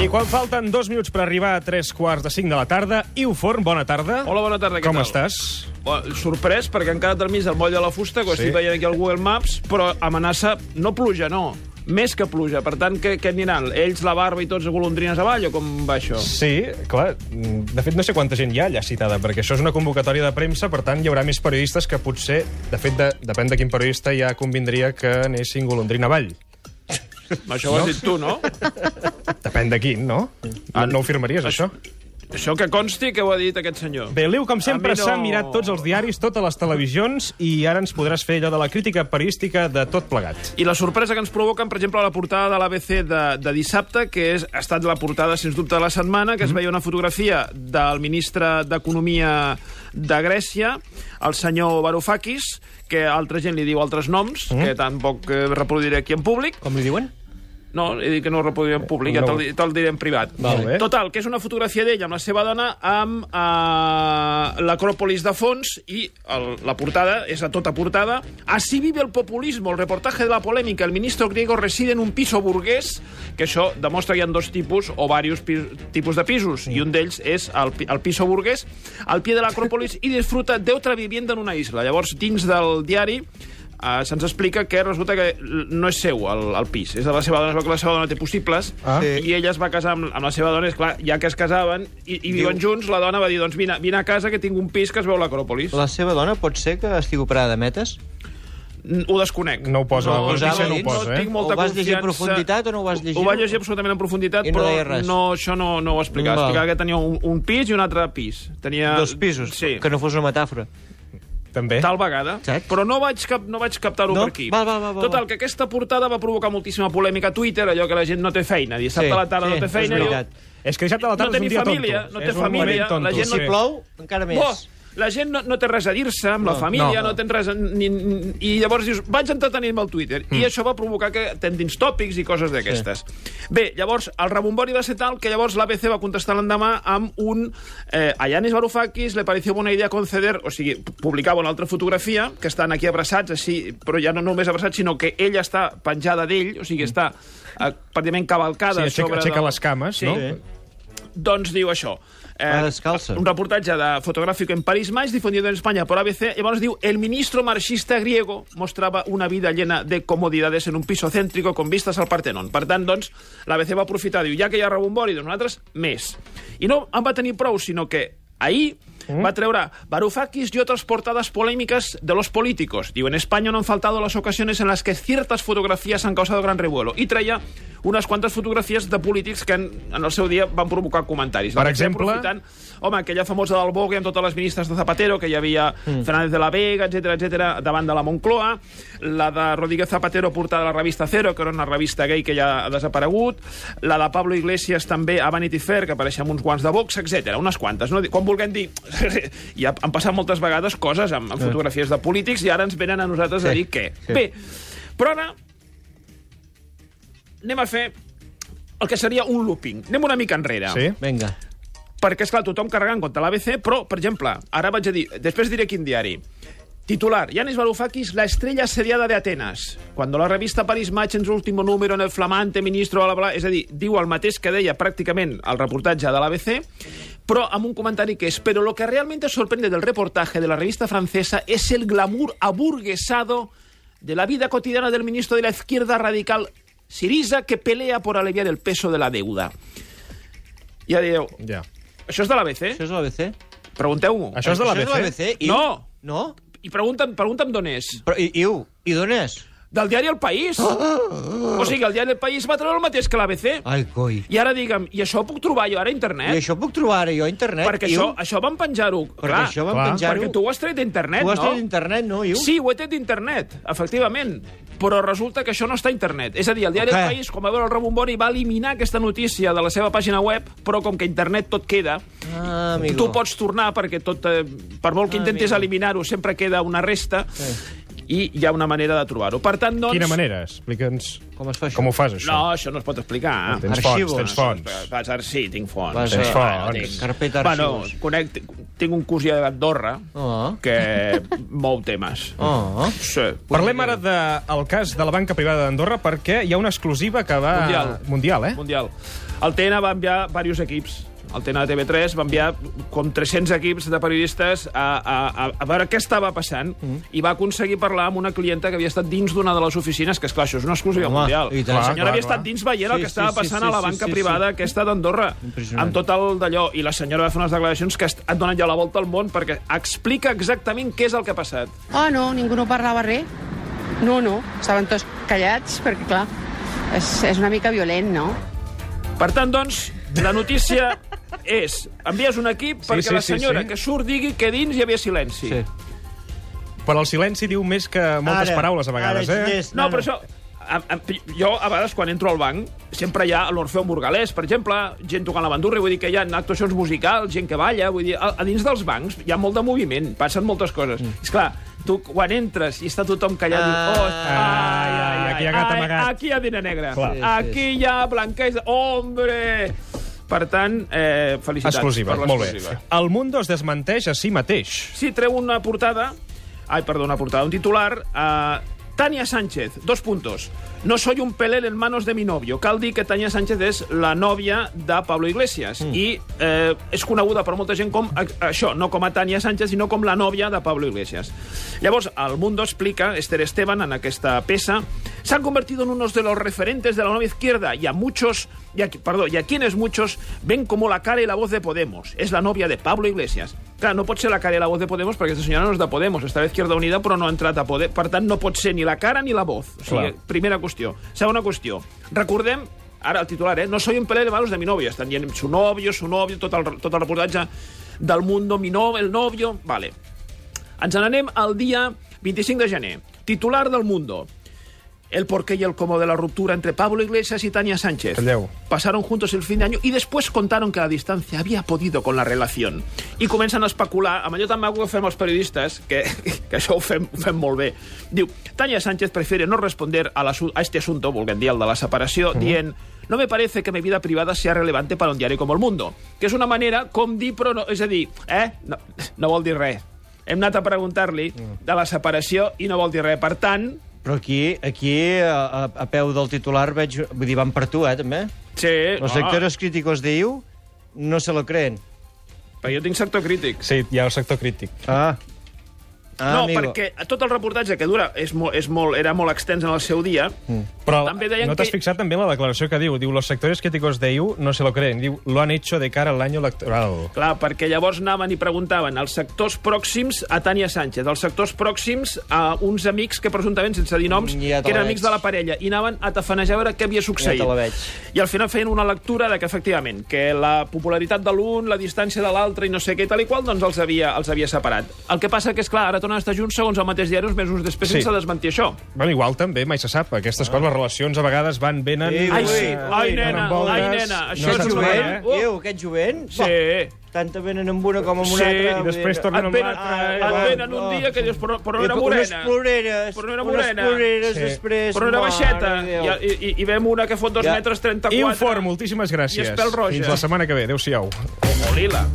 I quan falten dos minuts per arribar a tres quarts de cinc de la tarda, Iu Forn, bona tarda. Hola, bona tarda, què Com tal? estàs? Bueno, sorprès, perquè encara te'l mig del moll de la fusta, que Sí. estic veient aquí al Google Maps, però amenaça, no pluja, no, més que pluja. Per tant, què, què aniran? Ells, la barba i tots golondrines avall, o com va això? Sí, clar. De fet, no sé quanta gent hi ha allà citada, perquè això és una convocatòria de premsa, per tant, hi haurà més periodistes que potser, de fet, de, depèn de quin periodista, ja convindria que anessin golondrina avall. Això ho has dit tu, no? Depèn de quin, no? No, no ho firmaries, això? això que consti que ho ha dit aquest senyor. Bé, l'Iu, com sempre, A mi no- s'ha mirat tots els diaris, totes les televisions, i ara ens podràs fer allò de la crítica periodística de tot plegat. I la sorpresa que ens provoquen, per exemple, la portada de l'ABC de, de dissabte, que és, ha estat la portada, sens dubte, de la setmana, que es veia una fotografia del ministre d'Economia de Grècia, el senyor Varoufakis, que altra gent li diu altres noms, que tampoc eh, reproduiré aquí en públic, Com li diuen? No, he dit que no ho reproduiré en públic, ja te'l te'l diré en privat. Molt bé. Total, que és una fotografia d'ell amb la seva dona amb eh, l'Acròpolis de fons i el, la portada, és a tota portada. Así vive el populismo, el reportaje de la polémica. El ministro griego reside en un piso burgués, que això demostra que hi ha dos tipus o diversos pi tipus de pisos, i un d'ells és el, el piso burguès, al pie de l'Acròpolis i disfruta d'otra vivienda en una isla. Llavors, dins del diari, Uh, se'ns explica que resulta que no és seu el, el pis, és de la seva dona, es veu que la seva dona té possibles, Ah. sí. i ella es va casar amb, amb la seva dona, és clar, ja que es casaven i, i viuen junts, la dona va dir, doncs vine, vine a casa que tinc un pis que es veu a l'Acròpolis. La seva dona pot ser que estigui operada de metes? Ho desconec. No ho posa, No, la notícia no ho posa, no eh? tinc molta Ho vas llegir en profunditat o no ho vas llegir? Ho vaig llegir absolutament en profunditat, no però no, això no, no ho explicava. Explicava que tenia un, un pis i un altre pis. Tenia... Dos pisos, Sí. que no fos una metàfora. També. Tal vegada. Saps? Però no vaig, cap, no vaig captar-ho No? per aquí. Val, val, val, val, Total, que aquesta portada va provocar moltíssima polèmica a Twitter, allò que la gent no té feina. Dissabte Sí, a la tarda sí, no té és feina. diu, veritat. És que dissabte a la No tarda té és un dia família, tonto. no té és un família, moment la gent no si plou, encara més. Bo, la gent no, no té res a dir-se amb la família, no. no, té res... a- Ni, ni, I llavors dius, vaig entretenir-me al Twitter. Mm. I això va provocar que tendins tòpics i coses d'aquestes. Bé, llavors, el rebombori va ser tal que llavors l'ABC va contestar l'endemà amb un... Eh, a Yanis Varoufakis le pareció buena idea conceder... O sigui, publicava una altra fotografia, que estan aquí abraçats, així, però ja no només abraçats, sinó que ella està penjada d'ell, o sigui, està eh, pràcticament cavalcada Sí, aixeca- sobre... aixeca les cames, sí. no? Doncs diu això. Eh, descalça. Un reportatge de fotográfico en París más difundido en España por ABC. Llavors diu, el ministro marxista griego mostrava una vida llena de comodidades en un piso céntrico con vistas al Partenón. Per tant, doncs, l'ABC va aprofitar, diu, ja que hi ha rebombori, doncs nosaltres, més. I no en va tenir prou, sinó que ahir va treure Varoufakis y otras portadas polémicas de los políticos. Diu, en España no han faltado las ocasiones en las que ciertas fotografías han causado gran revuelo. I treia unes quantes fotografies de polítics que en, en el seu dia van provocar comentaris. Per exemple? aprofitant, home, aquella famosa del Vogue amb totes les ministres de Zapatero, que hi havia mm. Fernández de la Vega, etc etc davant de la Moncloa, la de Rodríguez Zapatero portada a la revista Cero, que era una revista gay que ja ha desaparegut, la de Pablo Iglesias també a Vanity Fair, que apareix amb uns guants de box, etc. unes quantes. No? Quan vulguem dir... ja han passat moltes vegades coses amb, amb fotografies de polítics i ara ens venen a nosaltres a Sí, dir què. sí. Bé, però ara anem a fer el que seria un looping. Anem una mica enrere. Sí? Vinga. Perquè, esclar, tothom carregant contra l'ABC, però, per exemple, ara vaig a dir... Després diré quin diari. Titular, Yanis Varoufakis, la estrella asediada de Atenas. Cuando la revista Paris Match en su último número en el flamante ministro, bla, bla, bla, és a dir, diu el mateix que deia pràcticament el reportatge de l'ABC, però amb un comentari que és «Pero lo que realmente sorprende del reportaje de la revista francesa es el glamour aburguesado de la vida cotidiana del ministro de la izquierda radical Siriza que pelea por aliviar el peso de la deuda». Ja dieu, Ja. això és de l'ABC? Això és l'ABC? Pregunteu-m'ho. Això és de l'ABC? No. No? I pregunta'm, pregunta'm d'on és. Però, i, Iu, i d'on és? Del diari El País. O sigui, el diari El País va treure el mateix que l'ABC. Ai, coi. I ara digue'm, i això ho puc trobar jo ara a I internet? això puc trobar ara jo a internet, perquè Iu? això, això van penjar-ho. Perquè Clar, això van clar. penjar-ho... perquè tu ho has tret d'internet, Tu has no? tret d'internet, no, Iu? Sí, ho he tret d'internet, efectivament. Però resulta que això no està a internet. És a dir, el diari Què? El País, com va veure el rebombori, va eliminar aquesta notícia de la seva pàgina web, però com que a internet tot queda, Ah, amigo. tu pots tornar perquè tot, eh, per molt que Ah, intentis eliminar-ho, sempre queda una resta. I hi ha una manera de trobar-ho. Per tant, doncs... Quina manera? Explica'ns Com es fa això? com ho fas, això. No, això no es pot explicar. Tens Arxivos. fonts, tens fonts. Vas a sí, tinc fonts. Vas Tens fonts. tinc. Carpeta Bueno, arxivos. conec, tinc un cosí d'Andorra Oh. que mou temes. Oh. Sí. Parlem ara del cas de la banca privada d'Andorra perquè hi ha una exclusiva que va... Mundial. Mundial, eh? Mundial. El TN va enviar diversos equips. El TN de TV3 va enviar com 300 equips de periodistes a, a, a, a veure què estava passant mm. i va aconseguir parlar amb una clienta que havia estat dins d'una de les oficines, que és clar, això és una exclusiva Home, mundial. i tant. la Clar, senyora clar, havia estat clar. dins veient el Sí, que estava sí, sí, passant sí, a la sí, banca sí, privada sí. aquesta d'Andorra, amb tot el d'allò. I la senyora va fer unes declaracions que ha donat ja la volta al món perquè explica exactament què és el que ha passat. Ah, no, ningú no parlava res. No, no, estaven tots callats, perquè, clar, és, és una mica violent, no? Per tant, doncs, la notícia és envies un equip Sí, perquè sí, la sí, senyora sí. que surt digui que dins hi havia silenci. Sí. Però el silenci diu més que moltes Ara, paraules a vegades, ara eh? és- No, però això... A, a, jo, a vegades, quan entro al banc, sempre hi ha l'Orfeu Morgalès, per exemple, gent tocant la bandurra, vull dir que hi ha actuacions musicals, gent que balla, vull dir, a, a dins dels bancs hi ha molt de moviment, passen moltes coses. Mm. És clar, tu quan entres i està tothom callat, Ah. dius, oh, ai, ai, ai, aquí hi ha gat ai, amagat. Aquí hi ha dina negra. Clar. Sí, sí, aquí hi ha blanquesa. Hombre! Per tant, eh, felicitats Exclusiva, per molt bé. El Mundo es desmenteix a si mateix. Sí, treu una portada... Ai, perdó, una portada, un titular... Uh, Tania Sánchez, dos puntos. No soy un pelel en manos de mi novio. Cal dir que Tania Sánchez és la nòvia de Pablo Iglesias mm. i eh, és coneguda per molta gent com a, això, no com a Tania Sánchez, sinó com la nòvia de Pablo Iglesias. Llavors, el Mundo explica, Esther Esteban, en aquesta peça, se han convertido en unos de los referentes de la nueva izquierda y a muchos, y a, perdó, y a quienes muchos ven como la cara y la voz de Podemos. Es la novia de Pablo Iglesias. Clar, no pot ser la cara i la voz de Podemos perquè aquesta senyora no és de Podemos, està a l'Izquierda Unida però no ha entrat a Podem. Per tant, no pot ser ni la cara ni la voz. O sigui, Clar. primera qüestió. Segona qüestió. Recordem Ara el titular, eh? No soy un pelé de manos de mi novio. Estan dient su novio, su novio, tot el, tot el reportatge del mundo, mi no, el novio... Vale. Ens n'anem al dia 25 de gener. Titular del Mundo. El porqué y el cómo de la ruptura entre Pablo Iglesias y Tania Sánchez. Calleu. Pasaron juntos el fin de año y después contaron que la distancia había podido con la relación. I comencen a especular, amb allò tan maco que fem els periodistes, que, que això ho fem, ho fem molt bé. Diu, Tania Sánchez prefiere no responder a, la, a este asunto, volguem dir el de la separació, dient no me parece que mi vida privada sea relevante para un diari com El Mundo. Que és una manera com dir, però no... És a dir, eh? No, no vol dir res. Hem anat a preguntar-li de la separació i no vol dir res. Per tant, Però aquí, aquí a, a, a peu del titular, veig... Vull dir, van per tu, eh, també. sí... Los no, sectores críticos de IU no se lo creen. Però jo tinc sector crític. Sí, hi ha el sector crític. Ah. Ah, no, amigo. perquè tot el reportatge que dura és molt, és molt, era molt extens en el seu dia, mm. Però També deien no t'has que- fixat també en la declaració que diu? Diu, los sectores críticos de IU no se lo creen. Diu, lo han hecho de cara al año electoral. clar, perquè llavors anaven i preguntaven als sectors pròxims a Tània Sánchez, als sectors pròxims a uns amics que presumptament, sense dir noms, Ja te que eren amics de la parella, i anaven a tafanejar a veure què havia succeït. Ja te la veig. I al final feien una lectura de que, efectivament, que la popularitat de l'un, la distància de l'altre i no sé què, tal i qual, doncs els havia, els havia separat. El que passa que, és clar, ara tornen a estar junts segons el mateix diari uns mesos després Sí. sense desmentir això. Bueno, igual també, mai se sap. Aquestes coses, les relacions a vegades van, venen... Sí, Ai, ui, sí. Ai, nena, voltes. ai, nena, això No és jovent, eh? Iu, aquest jovent... Sí. Tant te venen amb una com amb una Sí, altra. i després tornen Et amb venen, l'altre, et va, venen un dia que dius, però, però no era unes morena. ploreres, Però no era unes morena. ploreres Sí. després. Però no era baixeta. I, i, I vem una que fot 2 Ja. metres 34. Infor, moltíssimes gràcies. I és pèl roja. Fins la setmana que ve. Adéu-siau. O lila.